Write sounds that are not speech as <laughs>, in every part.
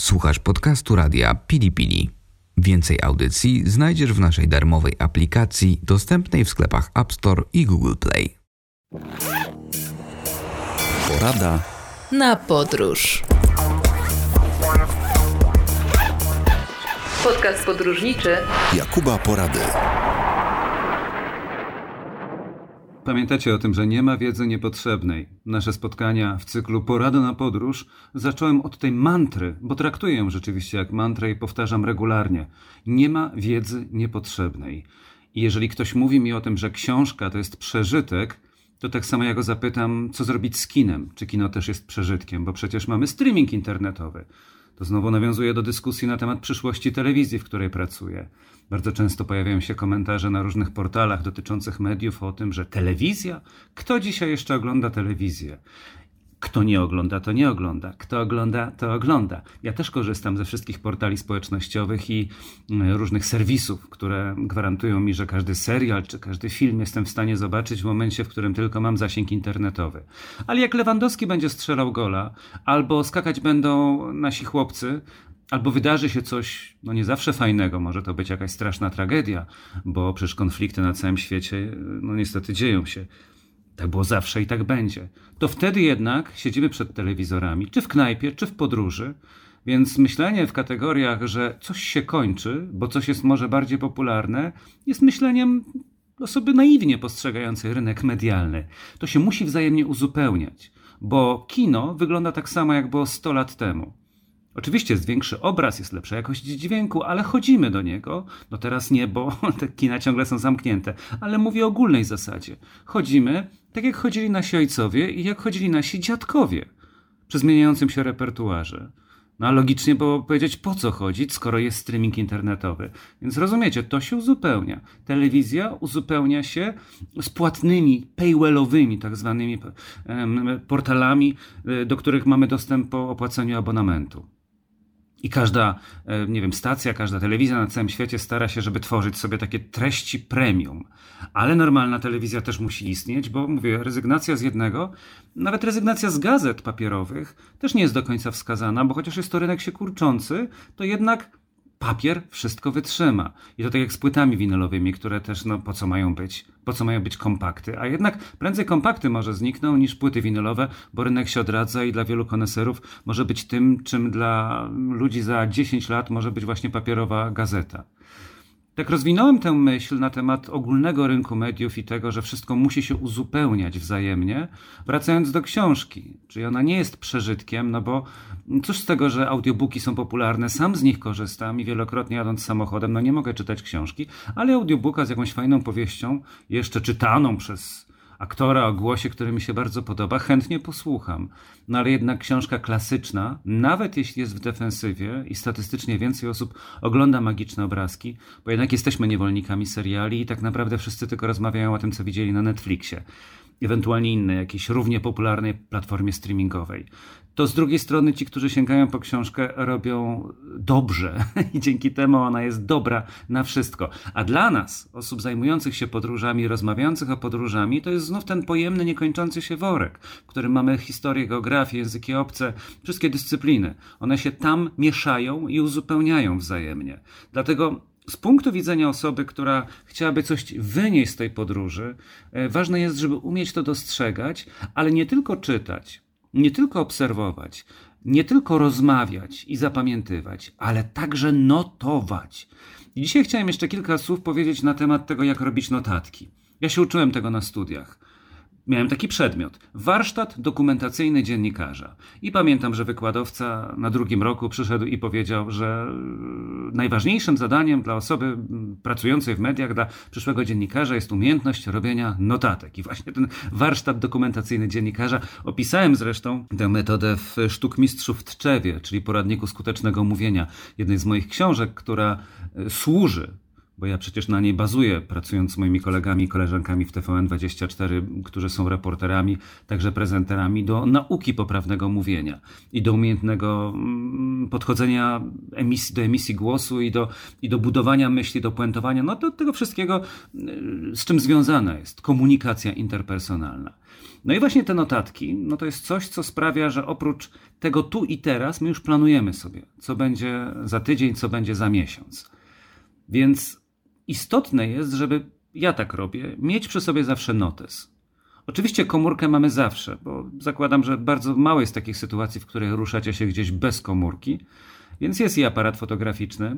Słuchasz podcastu radia Pili Pili. Więcej audycji znajdziesz w naszej darmowej aplikacji dostępnej w sklepach App Store i Google Play. Porada na podróż. Podcast podróżniczy Jakuba Porady. Pamiętacie o tym, że nie ma wiedzy niepotrzebnej. Nasze spotkania w cyklu Porada na podróż zacząłem od tej mantry, bo traktuję ją rzeczywiście jak mantrę i powtarzam regularnie. Nie ma wiedzy niepotrzebnej. I jeżeli ktoś mówi mi o tym, że książka to jest przeżytek, to tak samo ja go zapytam, co zrobić z kinem. Czy kino też jest przeżytkiem, bo przecież mamy streaming internetowy. To znowu nawiązuje do dyskusji na temat przyszłości telewizji, w której pracuję. Bardzo często pojawiają się komentarze na różnych portalach dotyczących mediów o tym, że telewizja? Kto dzisiaj jeszcze ogląda telewizję? Kto nie ogląda, to nie ogląda. Kto ogląda, to ogląda. Ja też korzystam ze wszystkich portali społecznościowych i mm, różnych serwisów, które gwarantują mi, że każdy serial czy każdy film jestem w stanie zobaczyć w momencie, w którym tylko mam zasięg internetowy. Ale jak Lewandowski będzie strzelał gola, albo skakać będą nasi chłopcy, albo wydarzy się coś, no nie zawsze fajnego, może to być jakaś straszna tragedia, bo przecież konflikty na całym świecie, no niestety dzieją się. Tak było zawsze i tak będzie. To wtedy jednak siedzimy przed telewizorami, czy w knajpie, czy w podróży, więc myślenie w kategoriach, że coś się kończy, bo coś jest może bardziej popularne, jest myśleniem osoby naiwnie postrzegającej rynek medialny. To się musi wzajemnie uzupełniać, bo kino wygląda tak samo jak było 100 lat temu. Oczywiście jest większy obraz, jest lepsza jakość dźwięku, ale chodzimy do niego. No teraz nie, bo <laughs> te kina ciągle są zamknięte, ale mówię o ogólnej zasadzie. Chodzimy tak jak chodzili nasi ojcowie i jak chodzili nasi dziadkowie przy zmieniającym się repertuarze. No a logicznie było powiedzieć, po co chodzić, skoro jest streaming internetowy. Więc rozumiecie, to się uzupełnia. Telewizja uzupełnia się z płatnymi, paywallowymi, tak zwanymi portalami, e, do których mamy dostęp po opłaceniu abonamentu. I każda, e, nie wiem, stacja, każda telewizja na całym świecie stara się, żeby tworzyć sobie takie treści premium. Ale normalna telewizja też musi istnieć, bo mówię, rezygnacja z jednego, nawet rezygnacja z gazet papierowych też nie jest do końca wskazana, bo chociaż jest to rynek się kurczący, to jednak papier wszystko wytrzyma. I to tak jak z płytami winylowymi, które też, no po co mają być? Po co mają być kompakty? A jednak prędzej kompakty może znikną niż płyty winylowe, bo rynek się odradza i dla wielu koneserów może być tym, czym dla ludzi za 10 lat może być właśnie papierowa gazeta. Tak rozwinąłem tę myśl na temat ogólnego rynku mediów i tego, że wszystko musi się uzupełniać wzajemnie, wracając do książki. Czyli ona nie jest przeżytkiem, no bo cóż z tego, że audiobooki są popularne, sam z nich korzystam i wielokrotnie jadąc samochodem, no nie mogę czytać książki, ale audiobooka z jakąś fajną powieścią, jeszcze czytaną przez aktora o głosie, który mi się bardzo podoba, chętnie posłucham. No ale jednak książka klasyczna, nawet jeśli jest w defensywie i statystycznie więcej osób ogląda magiczne obrazki, bo jednak jesteśmy niewolnikami seriali i tak naprawdę wszyscy tylko rozmawiają o tym, co widzieli na Netflixie ewentualnie innej, jakiejś równie popularnej platformie streamingowej. To z drugiej strony ci, którzy sięgają po książkę, robią dobrze <laughs> i dzięki temu ona jest dobra na wszystko. A dla nas, osób zajmujących się podróżami, rozmawiających o podróżami, to jest znów ten pojemny, niekończący się worek, w którym mamy historię, geografię, języki obce, wszystkie dyscypliny. One się tam mieszają i uzupełniają wzajemnie. Dlatego z punktu widzenia osoby, która chciałaby coś wynieść z tej podróży, e, ważne jest, żeby umieć to dostrzegać, ale nie tylko czytać, nie tylko obserwować, nie tylko rozmawiać i zapamiętywać, ale także notować. I dzisiaj chciałem jeszcze kilka słów powiedzieć na temat tego, jak robić notatki. Ja się uczyłem tego na studiach miałem taki przedmiot warsztat dokumentacyjny dziennikarza. I pamiętam, że wykładowca na drugim roku przyszedł i powiedział, że e, najważniejszym zadaniem dla osoby pracującej w mediach, dla przyszłego dziennikarza jest umiejętność robienia notatek. I właśnie ten warsztat dokumentacyjny dziennikarza opisałem zresztą tę metodę w Sztuk Mistrzów w Tczewie, czyli poradniku skutecznego mówienia, jednej z moich książek, która e, służy bo ja przecież na niej bazuję, pracując z moimi kolegami i koleżankami w TVN24, którzy są reporterami, także prezenterami, do nauki poprawnego mówienia i do umiejętnego mm, podchodzenia emisji, do emisji głosu i do, i do budowania myśli, do puentowania, no do tego wszystkiego, y, z czym związana jest komunikacja interpersonalna. No i właśnie te notatki, no to jest coś, co sprawia, że oprócz tego tu i teraz, my już planujemy sobie, co będzie za tydzień, co będzie za miesiąc. Więc istotne jest, żeby ja tak robię, mieć przy sobie zawsze notes. Oczywiście komórkę mamy zawsze, bo zakładam, że bardzo mało jest takich sytuacji, w których ruszacie się gdzieś bez komórki, więc jest i aparat fotograficzny,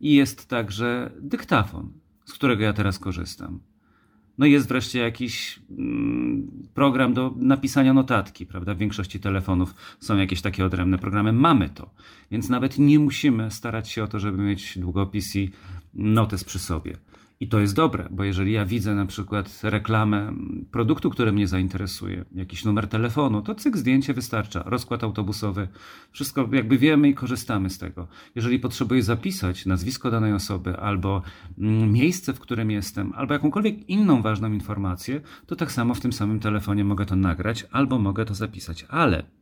i jest także dyktafon, z którego ja teraz korzystam. No i jest wreszcie jakiś mm, program do napisania notatki, prawda? W większości telefonów są jakieś takie odrębne programy. Mamy to, więc nawet nie musimy starać się o to, żeby mieć długopis i notes przy sobie. I to jest dobre, bo jeżeli ja widzę na przykład reklamę produktu, który mnie zainteresuje, jakiś numer telefonu, to cyk zdjęcie wystarcza, rozkład autobusowy, wszystko jakby wiemy i korzystamy z tego. Jeżeli potrzebuję zapisać nazwisko danej osoby albo mm, miejsce, w którym jestem, albo jakąkolwiek inną ważną informację, to tak samo w tym samym telefonie mogę to nagrać albo mogę to zapisać. Ale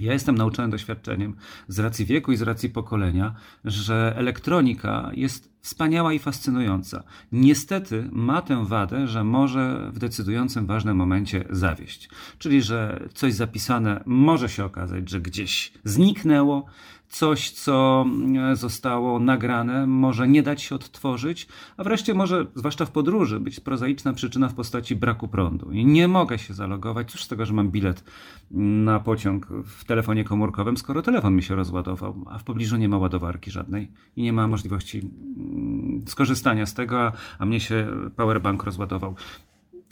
ja jestem nauczony doświadczeniem z racji wieku i z racji pokolenia, że elektronika jest wspaniała i fascynująca. Niestety ma tę wadę, że może w decydującym ważnym momencie zawieść. Czyli, że coś zapisane może się okazać, że gdzieś zniknęło, coś, co mm, zostało nagrane, może nie dać się odtworzyć, a wreszcie może, zwłaszcza w podróży, być prozaiczna przyczyna w postaci braku prądu. I nie mogę się zalogować, cóż z tego, że mam bilet na pociąg w telefonie komórkowym, skoro telefon mi się rozładował, a w pobliżu nie ma ładowarki żadnej i nie ma możliwości mm, skorzystania z tego, a mnie się powerbank rozładował.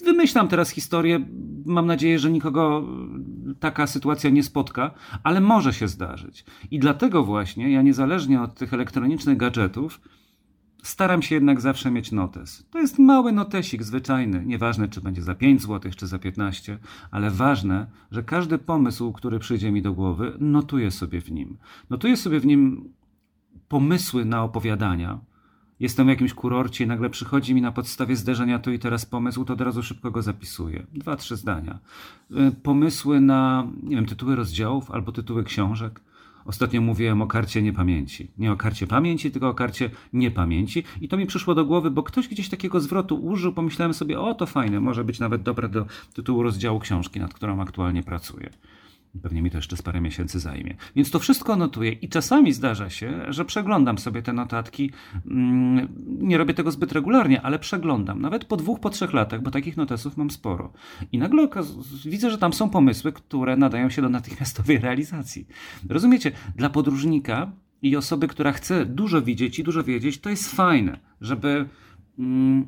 Wymyślam teraz historię. Mam nadzieję, że nikogo taka sytuacja nie spotka, ale może się zdarzyć. I dlatego właśnie ja niezależnie od tych elektronicznych gadżetów staram się jednak zawsze mieć notes. To jest mały notesik zwyczajny, nieważne czy będzie za 5 zł czy za 15, ale ważne, że każdy pomysł, który przyjdzie mi do głowy, notuję sobie w nim. Notuję sobie w nim pomysły na opowiadania, jestem w jakimś kurorcie i nagle przychodzi mi na podstawie zderzenia tu i teraz pomysł, to od razu szybko go zapisuję. Dwa, trzy zdania. Y, pomysły na, nie wiem, tytuły rozdziałów albo tytuły książek. Ostatnio mówiłem o karcie niepamięci. Nie o karcie pamięci, tylko o karcie niepamięci. I to mi przyszło do głowy, bo ktoś gdzieś takiego zwrotu użył. Pomyślałem sobie, o to fajne, może być nawet dobre do tytułu rozdziału książki, nad którą aktualnie pracuję. Pewnie mi to jeszcze z parę miesięcy zajmie. Więc to wszystko notuję i czasami zdarza się, że przeglądam sobie te notatki. Mm, nie robię tego zbyt regularnie, ale przeglądam. Nawet po dwóch, po trzech latach, bo takich notesów mam sporo. I nagle widzę, że tam są pomysły, które nadają się do natychmiastowej <laughs> realizacji. Rozumiecie? Dla podróżnika i osoby, która chce dużo widzieć i dużo wiedzieć, to jest fajne, żeby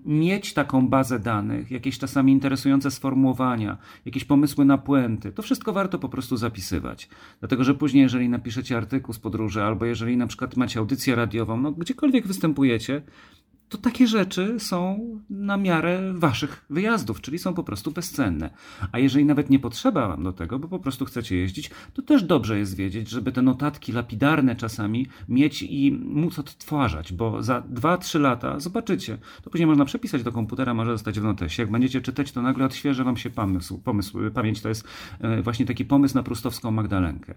mieć taką bazę danych, jakieś czasami interesujące sformułowania, jakieś pomysły na puenty, to wszystko warto po prostu zapisywać. Dlatego, że później, jeżeli napiszecie artykuł z podróży, albo jeżeli na przykład macie audycję radiową, no gdziekolwiek występujecie, to takie rzeczy są na miarę waszych wyjazdów, czyli są po prostu bezcenne. A jeżeli nawet nie potrzeba wam do tego, bo po prostu chcecie jeździć, to też dobrze jest wiedzieć, żeby te notatki lapidarne czasami mieć i móc odtwarzać, bo za 2-3 lata zobaczycie, to później można przepisać do komputera, może zostać w notesie. Jak będziecie czytać, to nagle odświeży wam się pomysł. pomysł pamięć to jest e, właśnie taki pomysł na prustowską Magdalenkę.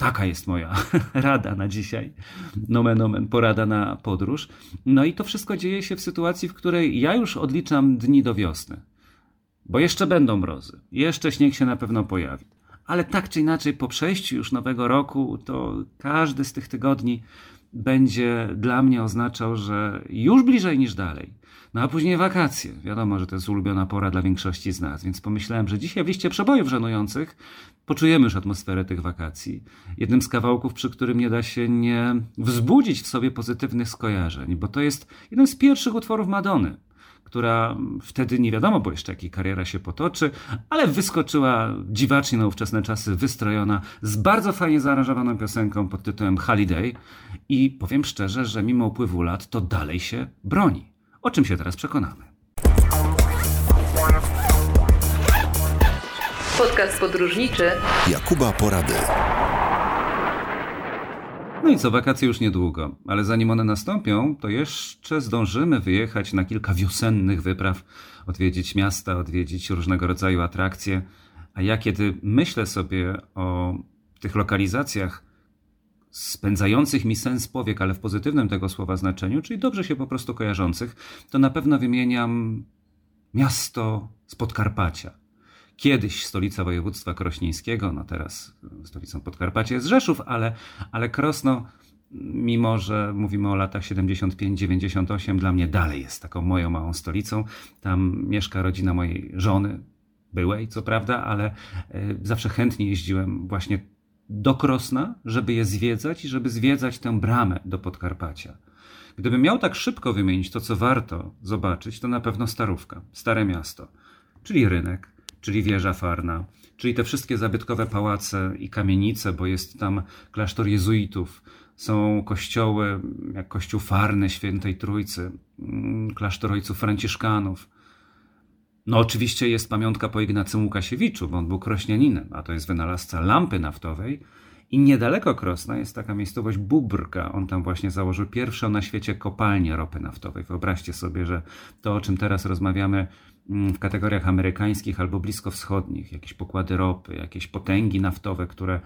Taka jest moja <laughs> rada na dzisiaj. Nomen omen, porada na podróż. No i to wszystko dzieje się w sytuacji, w której ja już odliczam dni do wiosny. Bo jeszcze będą mrozy. Jeszcze śnieg się na pewno pojawi. Ale tak czy inaczej, po przejściu już nowego roku, to każdy z tych tygodni będzie dla mnie oznaczał, że już bliżej niż dalej. No a później wakacje. Wiadomo, że to jest ulubiona pora dla większości z nas, więc pomyślałem, że dzisiaj w liście przebojów żenujących poczujemy już atmosferę tych wakacji. Jednym z kawałków, przy którym nie da się nie wzbudzić w sobie pozytywnych skojarzeń, bo to jest jeden z pierwszych utworów Madony która wtedy nie wiadomo, bo jeszcze jakiej kariera się potoczy, ale wyskoczyła dziwacznie na ówczesne czasy, wystrojona, z bardzo fajnie zaaranżowaną piosenką pod tytułem Holiday i powiem szczerze, że mimo upływu lat to dalej się broni. O czym się teraz przekonamy. Podcast podróżniczy Jakuba Porady. No i co, wakacje już niedługo, ale zanim one nastąpią, to jeszcze zdążymy wyjechać na kilka wiosennych wypraw, odwiedzić miasta, odwiedzić różnego rodzaju atrakcje. A ja kiedy myślę sobie o tych lokalizacjach spędzających mi sens powiek, ale w pozytywnym tego słowa znaczeniu, czyli dobrze się po prostu kojarzących, to na pewno wymieniam miasto z Podkarpacia. Kiedyś stolica województwa krośnieńskiego, no teraz stolicą Podkarpacia jest Rzeszów, ale, ale Krosno, mimo że mówimy o latach 75-98, dla mnie dalej jest taką moją małą stolicą. Tam mieszka rodzina mojej żony, byłej co prawda, ale e, zawsze chętnie jeździłem właśnie do Krosna, żeby je zwiedzać i żeby zwiedzać tę bramę do Podkarpacia. Gdybym miał tak szybko wymienić to, co warto zobaczyć, to na pewno Starówka, Stare Miasto, czyli rynek, czyli wieża farna, czyli te wszystkie zabytkowe pałace i kamienice, bo jest tam klasztor jezuitów, są kościoły, jak kościół farny świętej Trójcy, mm, klasztor ojców franciszkanów. No oczywiście jest pamiątka po Ignacym Łukasiewiczu, bo on był krośnianinem, a to jest wynalazca lampy naftowej, i niedaleko Krosna jest taka miejscowość Bubrka. On tam właśnie założył pierwszą na świecie kopalnię ropy naftowej. Wyobraźcie sobie, że to, o czym teraz rozmawiamy mm, w kategoriach amerykańskich albo bliskowschodnich, jakieś pokłady ropy, jakieś potęgi naftowe, które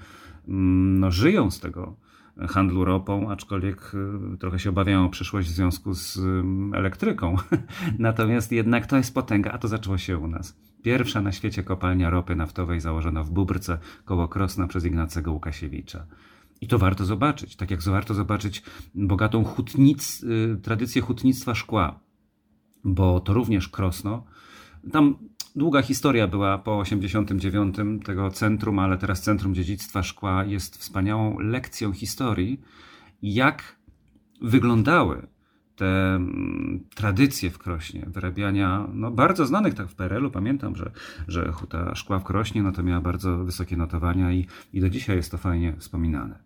mm, no, żyją z tego handlu ropą, aczkolwiek y, trochę się obawiają o przyszłość w związku z elektryką. <laughs> Natomiast jednak to jest potęga, a to zaczęło się u nas. Pierwsza na świecie kopalnia ropy naftowej założona w Bubrce koło Krosna przez Ignacego Łukasiewicza. I to warto zobaczyć, tak jak warto zobaczyć bogatą hutnic, y, tradycję hutnictwa szkła, bo to również Krosno. Tam długa historia była po 89 tego centrum, ale teraz Centrum Dziedzictwa Szkła jest wspaniałą lekcją historii, jak wyglądały te mm, tradycje w Krośnie, wyrabiania no, bardzo znanych tak w PRL-u. Pamiętam, że, że huta szkła w Krośnie no, to miała bardzo wysokie notowania i, i do dzisiaj jest to fajnie wspominane.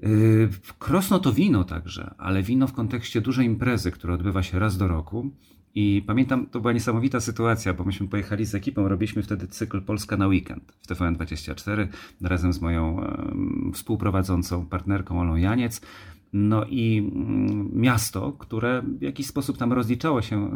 Yy, Krosno to wino także, ale wino w kontekście dużej imprezy, która odbywa się raz do roku. I pamiętam, to była niesamowita sytuacja, bo myśmy pojechali z ekipą, robiliśmy wtedy cykl Polska na weekend w TVN24 razem z moją um, współprowadzącą partnerką Olą Janiec. No i mm, miasto, które w jakiś sposób tam rozliczało się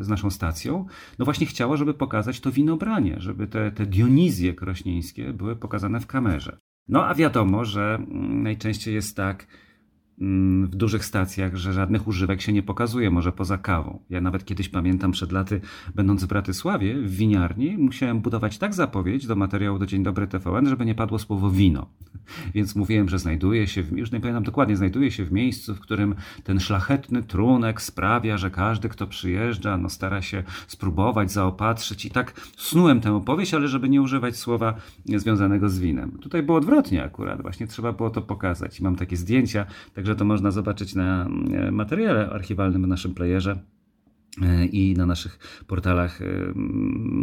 e, z naszą stacją, no właśnie chciało, żeby pokazać to winobranie, żeby te, te Dionizje krośnieńskie były pokazane w kamerze. No a wiadomo, że mm, najczęściej jest tak, w dużych stacjach, że żadnych używek się nie pokazuje, może poza kawą. Ja nawet kiedyś pamiętam przed laty, będąc w Bratysławie, w winiarni, musiałem budować tak zapowiedź do materiału do Dzień Dobry TVN, żeby nie padło słowo wino. <laughs> Więc mówiłem, że znajduje się, w, już nie pamiętam dokładnie, znajduje się w miejscu, w którym ten szlachetny trunek sprawia, że każdy, kto przyjeżdża, no stara się spróbować, zaopatrzyć i tak snułem tę opowieść, ale żeby nie używać słowa związanego z winem. Tutaj było odwrotnie akurat, właśnie trzeba było to pokazać. I mam takie zdjęcia, tak Także to można zobaczyć na e, materiale archiwalnym w naszym playerze e, i na naszych portalach e,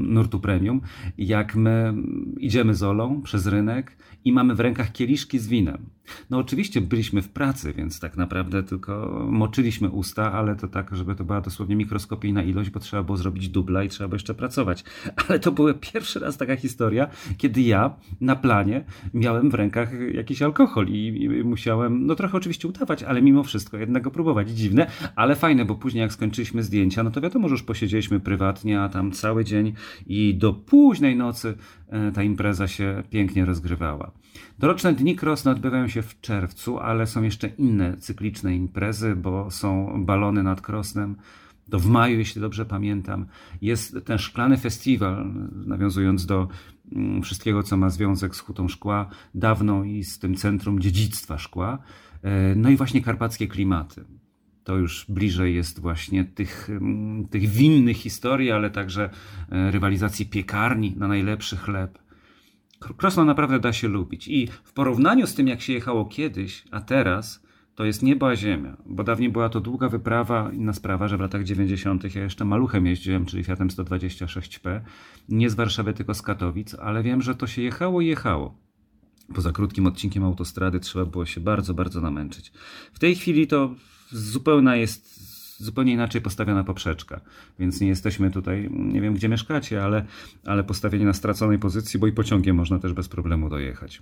Nurtu Premium, jak my idziemy z Olą przez rynek i mamy w rękach kieliszki z winem. No oczywiście byliśmy w pracy, więc tak naprawdę tylko moczyliśmy usta, ale to tak, żeby to była dosłownie mikroskopijna ilość, bo trzeba było zrobić dubla i trzeba było jeszcze pracować. <laughs> Ale to była pierwszy raz taka historia, kiedy ja na planie miałem w rękach jakiś alkohol i, i musiałem, no trochę oczywiście udawać, ale mimo wszystko jednego próbować. Dziwne, ale fajne, bo później jak skończyliśmy zdjęcia, no to wiadomo, że już posiedzieliśmy prywatnie, a tam cały dzień i do późnej nocy e, ta impreza się pięknie rozgrywała. Doroczne Dni Krosne odbywają się w czerwcu, ale są jeszcze inne cykliczne imprezy, bo są balony nad Krosnem. To w maju, jeśli dobrze pamiętam, jest ten szklany festiwal, nawiązując do mm, wszystkiego, co ma związek z Hutą Szkła, dawną i z tym centrum dziedzictwa szkła. E, no i właśnie karpackie klimaty. To już bliżej jest właśnie tych, mm, tych winnych historii, ale także e, rywalizacji piekarni na najlepszy chleb. Krosno naprawdę da się lubić. I w porównaniu z tym, jak się jechało kiedyś, a teraz, to jest niebo a ziemia. Bo dawniej była to długa wyprawa, inna sprawa, że w latach 90. ja jeszcze maluchem jeździłem, czyli Fiatem 126P. Nie z Warszawy, tylko z Katowic, ale wiem, że to się jechało i jechało. Poza krótkim odcinkiem autostrady trzeba było się bardzo, bardzo namęczyć. W tej chwili to zupełna jest zupełnie inaczej postawiona poprzeczka. Więc nie jesteśmy tutaj, nie wiem gdzie mieszkacie, ale, ale postawieni na straconej pozycji, bo i pociągiem można też bez problemu dojechać.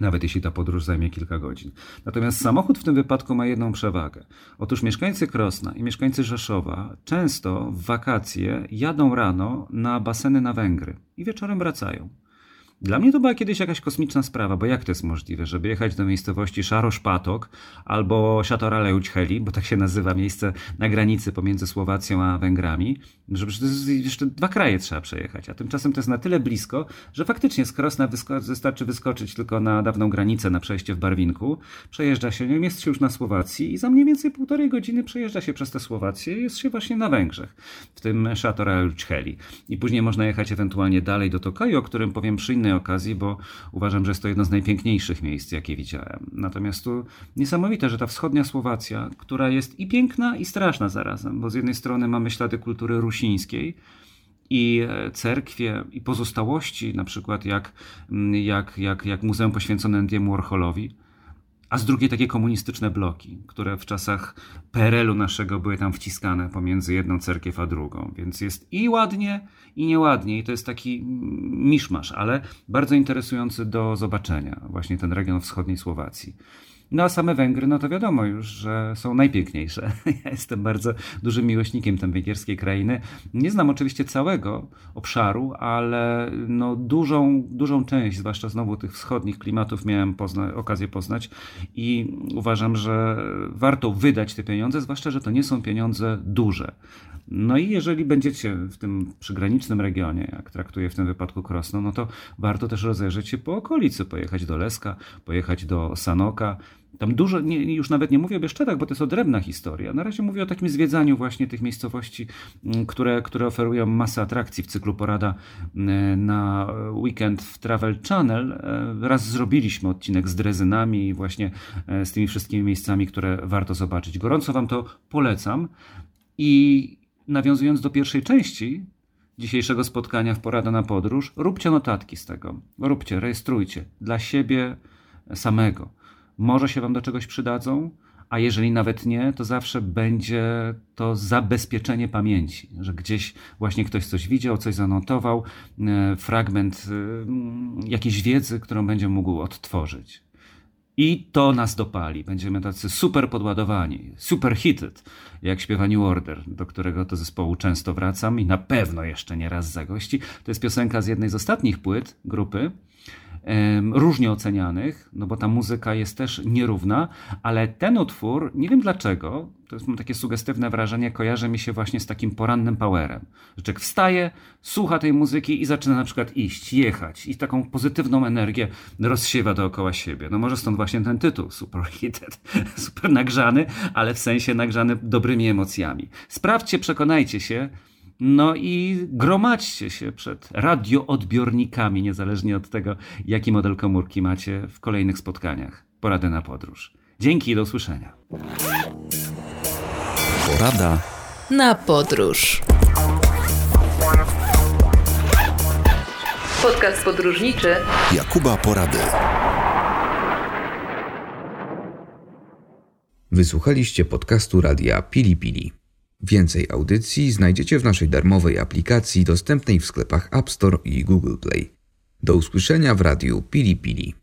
nawet jeśli ta podróż zajmie kilka godzin. Natomiast samochód w tym wypadku ma jedną przewagę. Otóż mieszkańcy Krosna i mieszkańcy Rzeszowa często w wakacje jadą rano na baseny na Węgry i wieczorem wracają. Dla mnie to była kiedyś jakaś kosmiczna sprawa, bo jak to jest możliwe, żeby jechać do miejscowości Szaroszpatok albo Siatoraleuć-Heli, bo tak się nazywa miejsce na granicy pomiędzy Słowacją a Węgrami, że jeszcze dwa kraje trzeba przejechać, a tymczasem to jest na tyle blisko, że faktycznie z Krosna wysko wystarczy wyskoczyć tylko na dawną granicę, na przejście w Barwinku, przejeżdża się, nie jest się już na Słowacji i za mniej więcej półtorej godziny przejeżdża się przez tę Słowację i jest się właśnie na Węgrzech, w tym Siatoraleuć-Heli. I później można jechać ewentualnie dalej do Tokaju, o którym powiem przy innej innej okazji, bo uważam, że jest to jedno z najpiękniejszych miejsc, jakie widziałem. Natomiast tu niesamowite, że ta wschodnia Słowacja, która jest i piękna, i straszna zarazem, bo z jednej strony mamy ślady kultury rusińskiej, i e, cerkwie, i pozostałości, na przykład jak, jak, jak, jak muzeum poświęcone Andiemu Warholowi, a z drugiej takie komunistyczne bloki, które w czasach PRL-u naszego były tam wciskane pomiędzy jedną cerkiew a drugą. Więc jest i ładnie, i nieładnie. I to jest taki miszmasz, ale bardzo interesujący do zobaczenia. Właśnie ten region wschodniej Słowacji. No a same Węgry, no to wiadomo już, że są najpiękniejsze. <laughs> Ja jestem bardzo dużym miłośnikiem tej węgierskiej krainy. Nie znam oczywiście całego obszaru, ale no dużą, dużą część, zwłaszcza znowu tych wschodnich klimatów miałem pozna okazję poznać i uważam, że warto wydać te pieniądze, zwłaszcza, że to nie są pieniądze duże. No i jeżeli będziecie w tym przygranicznym regionie, jak traktuję w tym wypadku Krosno, no to warto też rozejrzeć się po okolicy, pojechać do Leska, pojechać do Sanoka. Tam dużo, nie, już nawet nie mówię o Bieszczadach, bo to jest odrębna historia. Na razie mówię o takim zwiedzaniu właśnie tych miejscowości, mm, które, które oferują masę atrakcji w cyklu Porada mm, na weekend w Travel Channel. E, raz zrobiliśmy odcinek z drezynami i właśnie e, z tymi wszystkimi miejscami, które warto zobaczyć. Gorąco Wam to polecam. I nawiązując do pierwszej części dzisiejszego spotkania w Porada na Podróż, róbcie notatki z tego. Róbcie, rejestrujcie dla siebie samego. Może się Wam do czegoś przydadzą, a jeżeli nawet nie, to zawsze będzie to zabezpieczenie pamięci, że gdzieś właśnie ktoś coś widział, coś zanotował, e, fragment e, jakiejś wiedzy, którą będzie mógł odtworzyć. I to nas dopali. Będziemy tacy super podładowani, super hited, jak śpiewa New Order, do którego to zespołu często wracam i na pewno jeszcze nie raz zagości. To jest piosenka z jednej z ostatnich płyt grupy, różnie ocenianych, no bo ta muzyka jest też nierówna, ale ten utwór, nie wiem dlaczego, to jest mam takie sugestywne wrażenie, kojarzy mi się właśnie z takim porannym powerem. Że wstaje, słucha tej muzyki i zaczyna na przykład iść, jechać i taką pozytywną energię rozsiewa dookoła siebie. No może stąd właśnie ten tytuł, super heated, <laughs> super nagrzany, ale w sensie nagrzany dobrymi emocjami. Sprawdźcie, przekonajcie się, no i gromadźcie się przed radioodbiornikami, niezależnie od tego, jaki model komórki macie w kolejnych spotkaniach. Porady na podróż. Dzięki i do usłyszenia. Porada na podróż. Podcast podróżniczy Jakuba Porady. Wysłuchaliście podcastu radia Pili Pili. Więcej audycji znajdziecie w naszej darmowej aplikacji dostępnej w sklepach App Store i Google Play. Do usłyszenia w radiu Pili Pili.